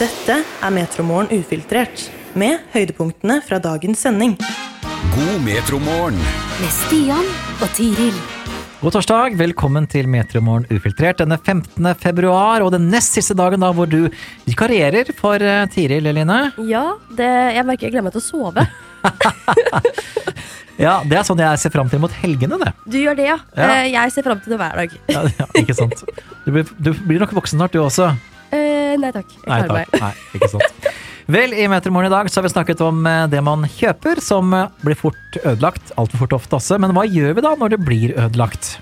Dette er Metromorgen ufiltrert, med høydepunktene fra dagens sending. God metromorgen. med Stian og Tiril. God torsdag, velkommen til Metromorgen ufiltrert denne 15. februar, og den nest siste dagen da hvor du vikarierer for eh, Tiril, Eline. Ja, det, jeg merker jeg gleder meg til å sove. Ja, det er sånn jeg ser fram til mot helgene, det. Du gjør det, ja. Ja. Eh, Jeg ser fram til det hver dag. Ja, ja, ikke sant. Du blir, du blir nok voksen snart, du også. Eh, nei takk. Jeg Nei takk. meg. Nei, ikke sant. Vel, i Metermorgen i dag så har vi snakket om eh, det man kjøper, som eh, blir fort ødelagt. Altfor fort ofte også. Men hva gjør vi da når det blir ødelagt?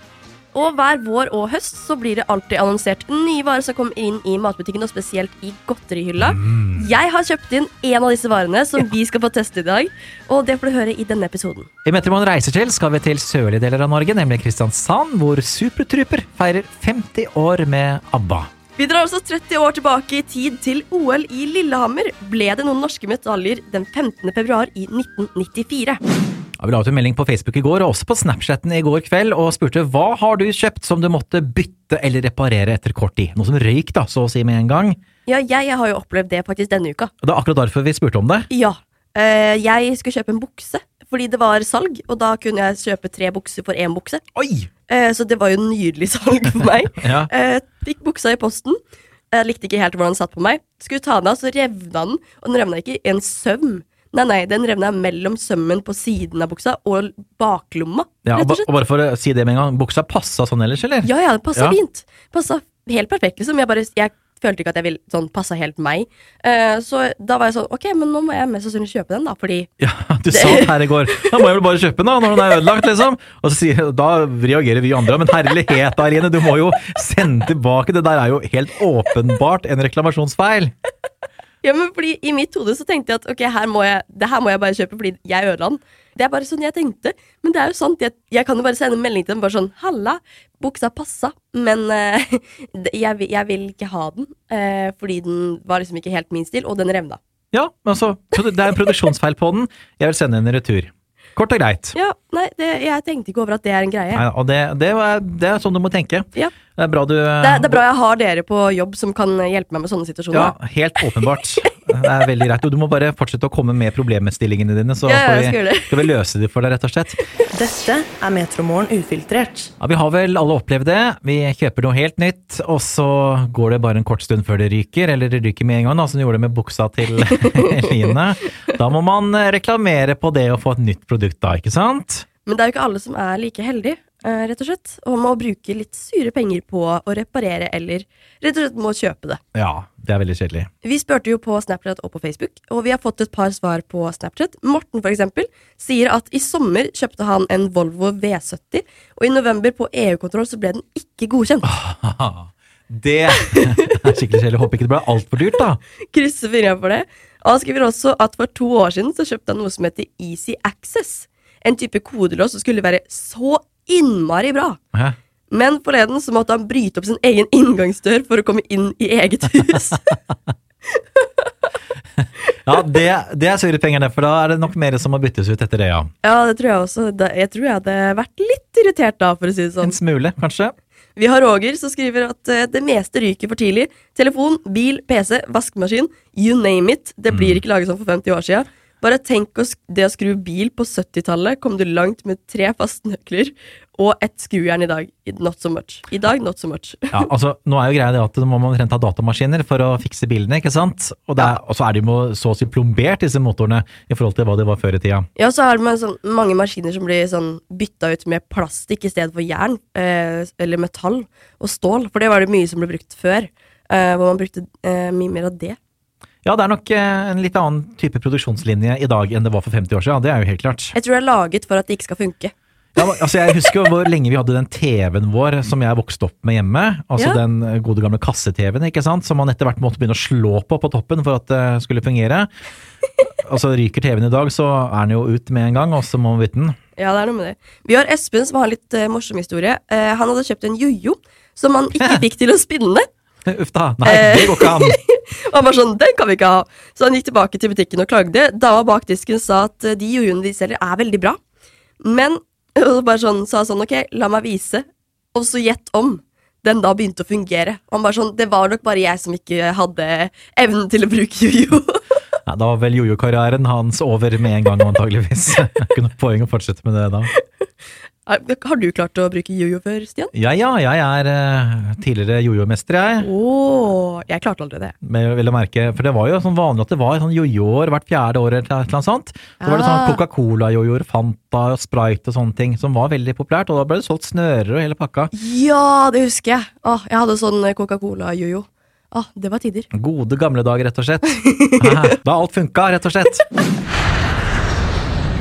Og hver vår og høst så blir det alltid annonsert nye varer som kommer inn i matbutikken, og spesielt i godterihylla. Mm. Jeg har kjøpt inn en av disse varene som vi skal få teste i dag, og det får du høre i denne episoden. I Metromorgen reiser til skal vi til sørlige deler av Norge, nemlig Kristiansand, hvor Supertruper feirer 50 år med ABBA. Vi drar altså 30 år tilbake i tid til OL i Lillehammer. Ble det noen norske medaljer den 15. februar i 1994. Ja, vi la ut en melding på Facebook i går, og også på Snapchatten i går kveld, og spurte hva har du kjøpt som du måtte bytte eller reparere etter kort tid? Noe som røyk, da, så å si med en gang. Ja, jeg har jo opplevd det faktisk denne uka. Og det er akkurat derfor vi spurte om det. Ja. Uh, jeg skulle kjøpe en bukse, fordi det var salg, og da kunne jeg kjøpe tre bukser for én bukse. Oi! Eh, så det var jo nydelig salg for meg. Ja. Eh, fikk buksa i posten. Jeg likte ikke helt hvordan den satt på meg. Skulle ta den av, så revna den, og den revna ikke i en søm. Nei, nei, den revna mellom sømmen på siden av buksa og baklomma, Ja, og, og bare for å si det med en gang, buksa passa sånn ellers, eller? Ja, ja, det passa Ja. fint. Passa helt perfekt, liksom. Jeg bare jeg følte ikke at jeg ville sånn passa helt meg. Eh, så da var jeg sånn, ok, men nå må jeg mest sannsynlig kjøpe den, da, fordi Ja, du sa det her i går. Da må jeg vel bare kjøpe den da, når den er ødelagt, liksom. Og så sier, da reagerer vi andre, men herlighet da, Irene, du må jo sende tilbake. Det der er jo helt åpenbart en reklamasjonsfeil. Ja, men fordi I mitt hode så tenkte jeg at ok, her må jeg, det her må jeg bare kjøpe fordi jeg ødela den. Det er bare sånn jeg tenkte. Men det er jo sant. Jeg, jeg kan jo bare sende en melding til dem bare sånn Halla, buksa passa, men uh, jeg, jeg vil ikke ha den. Uh, fordi den var liksom ikke helt min stil, og den revna. Ja, altså, det er en produksjonsfeil på den. Jeg vil sende en retur. Kort og greit. Ja, nei, det, jeg tenkte ikke over at det er en greie. Nei, og det, det, er, det er sånn du må tenke. Ja. Det er bra du Det, er- bra jeg har dere på jobb som kan hjelpe meg med sånne situasjoner. Ja, helt åpenbart. Det er veldig greit. Og du må bare fortsette å komme med problemstillingene dine, så Ja, vi, skal vi løse dem for deg, rett og slett. Dette er Metromorgen ufiltrert. Ja, Vi har vel alle opplevd det. Vi kjøper noe helt nytt, og så går det bare en kort stund før det ryker, eller det ryker med en gang, da, som du gjorde det med buksa til Eline. Da må man reklamere på det å få et nytt produkt da, ikke sant? Men det er jo ikke alle som er like heldige, rett og slett. Og må bruke litt sure penger på å reparere, eller rett og slett må kjøpe det. Ja, det er veldig kjedelig. Vi spurte jo på Snapchat og på Facebook, og vi har fått et par svar på Snapchat. Morten for eksempel sier at i sommer kjøpte han en Volvo V70, og i november på EU-kontroll så ble den ikke godkjent. Det er skikkelig kjedelig. Håper ikke det ble altfor dyrt, da. Krysser fingrene for det. Og han skriver også at for to år siden så kjøpte han noe som heter Easy Access. En type kodelås som skulle være så innmari bra. Hæ? Men forleden så måtte han bryte opp sin egen inngangsdør for å komme inn i eget hus. Ja, det, det er sure penger, det, for da er det nok mer som må byttes ut etter det, ja. ja, det tror jeg også. Jeg tror jeg hadde vært litt irritert da, for å si det sånn. En smule, kanskje. Vi har Roger som skriver at eh, det meste ryker for tidlig. Telefon, bil, PC, vaskemaskin, you name it. Det blir ikke laget sånn for 50 år siden. Bare tenk sk- det å skru bil på 70-tallet, kom du langt med tre fastnøkler og ett skrujern i dag. Not so much. I dag, not so much. Ja, altså, nå er jo greia det at nå må man omtrent ha datamaskiner for å fikse bilene, ikke sant? Og, det er, og så er de jo så å si plombert, disse motorene, i forhold til hva de var før i tida. Ja, så er det sånn, mange maskiner som blir sånn bytta ut med plastikk i stedet for jern, eh, eller metall og stål, for det var det mye som ble brukt før, eh, hvor man brukte eh, mye mer av det. Ja, det er nok eh, en litt annen type produksjonslinje i dag enn det var for 50 år siden, det er jo helt klart. Jeg tror det er laget for at det ikke skal funke. Ja, altså, jeg husker hvor lenge vi hadde den TV-en vår som jeg vokste opp med hjemme. Altså Ja. den gode gamle kasse-TV-en, ikke sant? Som man etter hvert måtte begynne å slå på på toppen for at det skulle fungere. Altså ryker TV-en i dag, så er den jo ut med en gang, og så må man bytte den. Ja, det er noe med det. Vi har Espen som har litt uh, morsom historie. Uh, han hadde kjøpt en jojo som han ikke fikk til å spinne. Uff da. Nei, Eh. det går ikke an. Han var sånn, den kan vi ikke ha. Så han gikk tilbake til butikken og klagde. Dama bak disken sa at eh, de jojoene de selger er veldig bra. Men og så bare sånn, sa sånn, ok, la meg vise. Og så gjett om. den da begynte å fungere. Han bare sånn, Det var nok bare jeg som ikke hadde evnen til å bruke jojo. Nei, da var vel jojo-karrieren hans over med en gang, antageligvis. Ikke noe poeng å fortsette med det da. Har du klart å bruke jojo før, Stian? Ja ja, jeg er eh, tidligere jojo-mester, jeg. Oh, jeg klarte aldri det. Men vil jeg merke, for det var jo sånn vanlig at det var sånn jojoer hvert fjerde år eller et eller annet sånt. Så var det sånn Ah. Coca-Cola-jojoer, Fanta, Sprite og sånne ting som var veldig populært, og da ble det solgt snører og hele pakka. Ja, det husker jeg. Åh, jeg hadde sånn Coca-Cola-jojo. Åh, det var tider. Gode gamle dager, rett og slett. Da alt funka, rett og slett.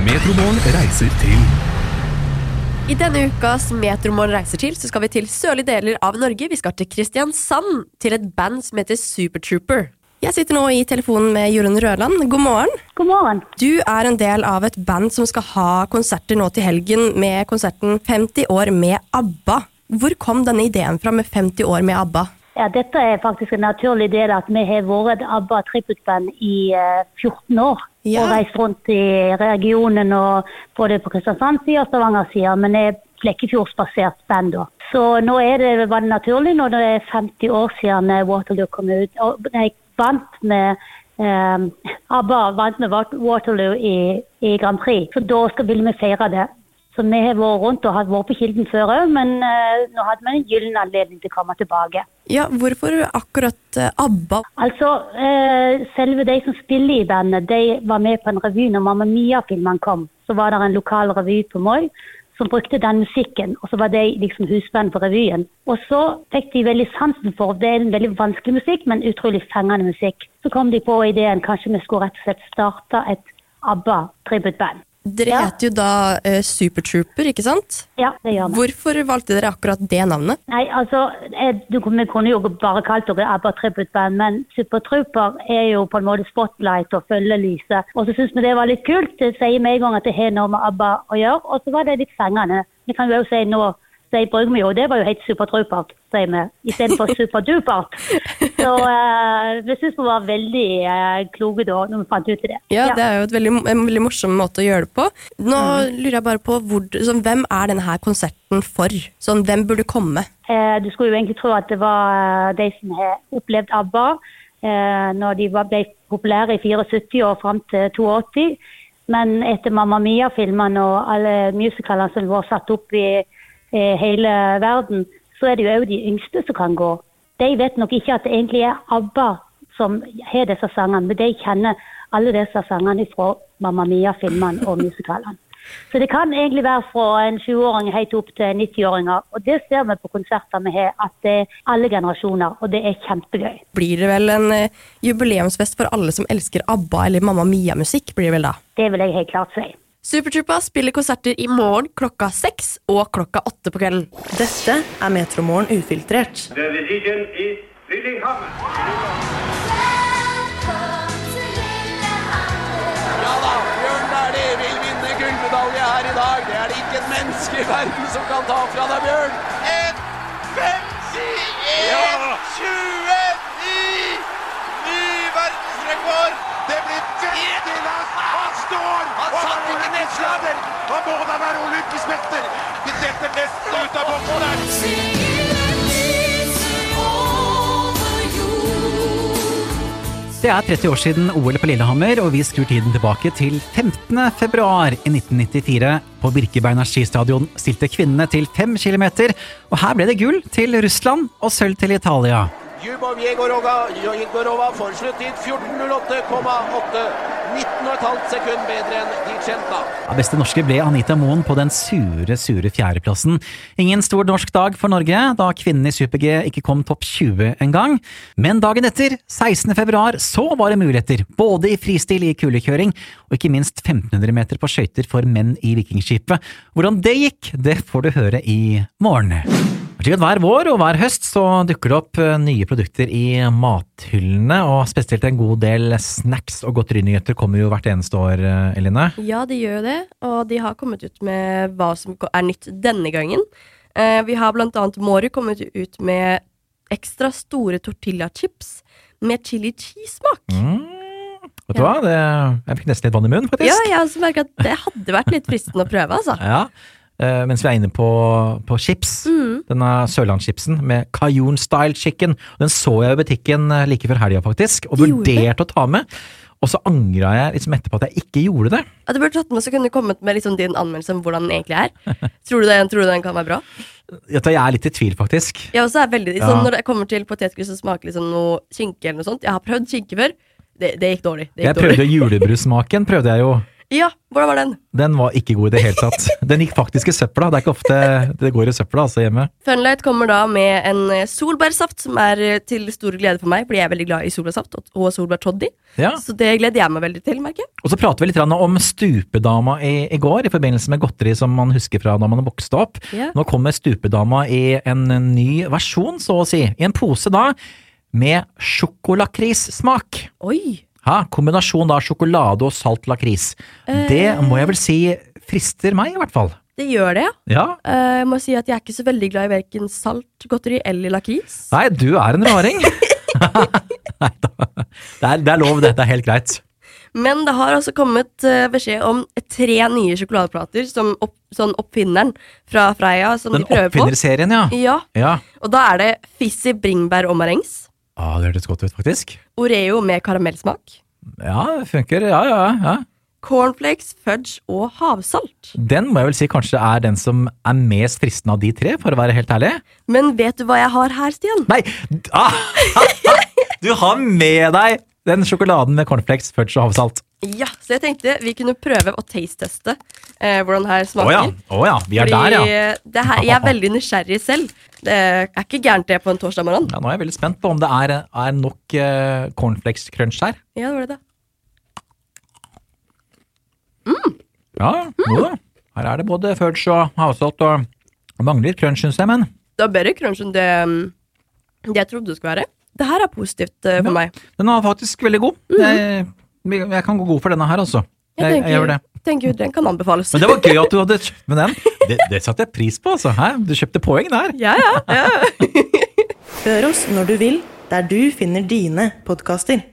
Metromorgen reiser til I denne ukas Metromorgen reiser til, så skal vi til sørlige deler av Norge. Vi skal til Kristiansand, til et band som heter Supertrooper. Jeg sitter nå i telefonen med Jorunn Rødland. God morgen. God morgen. Du er en del av et band som skal ha konserter nå til helgen med konserten 50 år med ABBA. Hvor kom denne ideen fra med 50 år med ABBA? Ja, dette er faktisk en naturlig del at vi har vært et ABBA tributband i eh, 14 år. Ja. Og reist rundt i regionen og både på Kristiansand-sida og Stavanger-sida. Men er Flekkefjordsbasert band da. Så nå er det, var det naturlig når det er 50 år siden eh, Waterloo kom ut. Og jeg vant med eh, ABBA vant med Waterloo i, i Grand Prix. Så da skal, vi feire det. Så vi har vært rundt og har vært på Kilden før òg, men eh, nå hadde vi en gyllen anledning til å komme tilbake. Ja, hvorfor akkurat eh, ABBA? Altså, eh, selve de som spiller i bandet, de var med på en revy når Mamma Mia-filmen kom. Så var det en lokal revy på Moi som brukte den musikken, og så var de liksom husband på revyen. Og så fikk de veldig sansen for, det er en veldig vanskelig musikk, men utrolig fengende musikk. Så kom de på ideen, kanskje vi skulle rett og slett starte et ABBA-tributband. Dere Ja. heter jo da uh, Supertrooper, ikke sant? Ja, det gjør vi. Hvorfor valgte dere akkurat det navnet? Nei, altså, jeg, du, vi kunne jo bare kalt dere ABBA Tribute Band, men Supertrooper er jo på en måte spotlight og følgelyset. Og så syns vi det var litt kult. Det sier med en gang at det har noe med ABBA å gjøre. Og så var det litt fengende. Vi kan jo også si nå sier bruker vi jo, det var jo helt supertrupert, sier vi, istedenfor superdupert. Så uh, vi syns vi var veldig uh, kloke da når vi fant ut det. Ja, det er jo et veldig, en veldig morsom måte å gjøre det på. Nå lurer jeg bare på hvor, sånn, hvem er denne her konserten for? Sånn, hvem burde komme? Uh, du skulle jo egentlig tro at det var de som har opplevd ABBA uh, når de ble populære i 74 og fram til 82. Men etter Mamma Mia-filmene og alle musicalene som var satt opp i hele verden, så er det jo òg de yngste som kan gå. De vet nok ikke at det egentlig er ABBA som har disse sangene, men de kjenner alle disse sangene fra Mamma Mia-filmene og musikalene. Så det kan egentlig være fra en 20-åring helt opp til 90-åringer. Og det ser vi på konserter vi har, at det er alle generasjoner, og det er kjempegøy. Blir det vel en eh, jubileumsfest for alle som elsker ABBA eller Mamma Mia-musikk? blir det vel da? Det vil jeg helt klart si. Supertroopa spiller konserter i morgen klokka seks og klokka åtte på kvelden. Dette er Metromorgen ufiltrert. The decision is Lillehammer. Ja da, Bjørn Dæhlie vil vinne gullmedalje her i dag. Det er det ikke et menneske i verden som kan ta fra deg, Bjørn. 1.51,29! Må da være olympisk! Vi setter nesten ut av boksen! Det er 30 år siden OL på Lillehammer, og vi skrur tiden tilbake til 15. februar i 1994. På Birkebeiner skistadion stilte kvinnene til fem kilometer, og her ble det gull til Russland og sølv til Italia. Jubov Jegorova, får sluttid 14.08,8. 19,5 sekund bedre enn Dicenta. Ja, beste norske ble Anita Moen på den sure, sure fjerdeplassen. Ingen stor norsk dag for Norge, da kvinnen i super-G ikke kom topp 20 engang. Men dagen etter, 16. februar, så var det muligheter, både i fristil i kulekjøring, og ikke minst 1500 meter på skøyter for menn i Vikingskipet. Hvordan det gikk, det får du høre i morgen. Slik at Hver vår og hver høst så dukker det opp eh, nye produkter i mathyllene, og spesielt en god del snacks og godterinyheter kommer jo hvert eneste år, eh, Eline. Ja, de gjør jo det, og de har kommet ut med hva som er nytt denne gangen. Eh, vi har blant annet Mårud kommet ut med ekstra store tortillachips med chili cheese-smak. Vet du hva, det, jeg fikk nesten litt vann i munnen, faktisk. Ja, jeg også merket at det hadde vært litt fristende å prøve, altså. Ja. Eh, mens vi er inne på, på chips. Mm. Denne Sørlandschipsen med Cajun style chicken. Den så jeg i butikken eh, like før helga, faktisk, og vurderte å ta med. Og så angra jeg liksom etterpå at jeg ikke gjorde det. Ja, du burde tatt med så kunne du kommet med liksom din anmeldelse om hvordan den egentlig er. Tror du, den, tror du den kan være bra? Jeg er litt i tvil, faktisk. Jeg også er veldig, Ja. sånn, Når det kommer til potetgull som smaker liksom noe skinke eller noe sånt Jeg har prøvd skinke før. Det, det gikk dårlig. Det gikk Jeg prøvde julebrussmaken, prøvde jeg jo. Ja, hvordan var den? Den var ikke god i det hele tatt. Den gikk faktisk i søpla. Det er ikke ofte det går i søpla, altså, hjemme. Funlight kommer da med en eh, solbærsaft, som er eh, til stor glede for meg, fordi jeg er veldig glad i solbærsaft og- og solbærtoddy. Ja. Så det gleder jeg meg veldig til, merker jeg. Og så prater vi litt om stupedama i, i går, i forbindelse med godteri som man husker fra da man vokste opp. Ja. Nå kommer stupedama i en ny versjon, så å si. I en pose da, med sjokolakrissmak. Oi! Ha, kombinasjon av sjokolade og salt lakris. Det må jeg vel si frister meg, i hvert fall. Det gjør det, ja. Eh, Jeg må si at jeg er ikke så veldig glad i verken salt godteri eller lakris. Nei, du er en raring. Nei da. Det det er lov, det. Det er helt greit. Men det har altså kommet eh, beskjed om tre nye sjokoladeplater som opp, sånn oppfinneren fra Freia som Den de prøver på. oppfinnerserien, ja. Ja, Ja. og da er det Fizzy bringebær og marengs. Ah, det hørtes godt ut, faktisk. Oreo med karamellsmak. Ja, det funker. Ja, ja, ja. Cornflakes, fudge og havsalt. Den må jeg vel si kanskje er den som er mest fristende av de tre, for å være helt ærlig. Men vet du hva jeg har her, Stian? Nei! Ah, du har med deg den sjokoladen med cornflakes, fudge og havsalt. Ja, så jeg tenkte vi kunne prøve å taste-teste eh, hvordan det her Å smaker. ja. Oh ja. Vi er der, ja. det her, jeg er veldig nysgjerrig selv. Det er ikke gærent det på en torsdag morgen. ja. Nå er jeg veldig spent på om det er, er nok eh, cornflakes crunch her. Ja, det var det Mm. Ja, jo da. Her er det både fudge og havsalt og mangler crunch, syns jeg, men Det er bedre crunch enn det, mm, det jeg trodde det skulle være. Det her er positivt eh, for Ja. meg. den var faktisk veldig god. Jeg, jeg kan gå god for denne her, altså. Jeg, jeg, gjør det. tenker Den kan anbefales. Men det var gøy at du hadde kjøpt med den. Det, det satte jeg pris på, altså. Hæ? Du kjøpte poeng der. Ja, ja, ja. Hør oss når du vil, der du finner dine podkaster.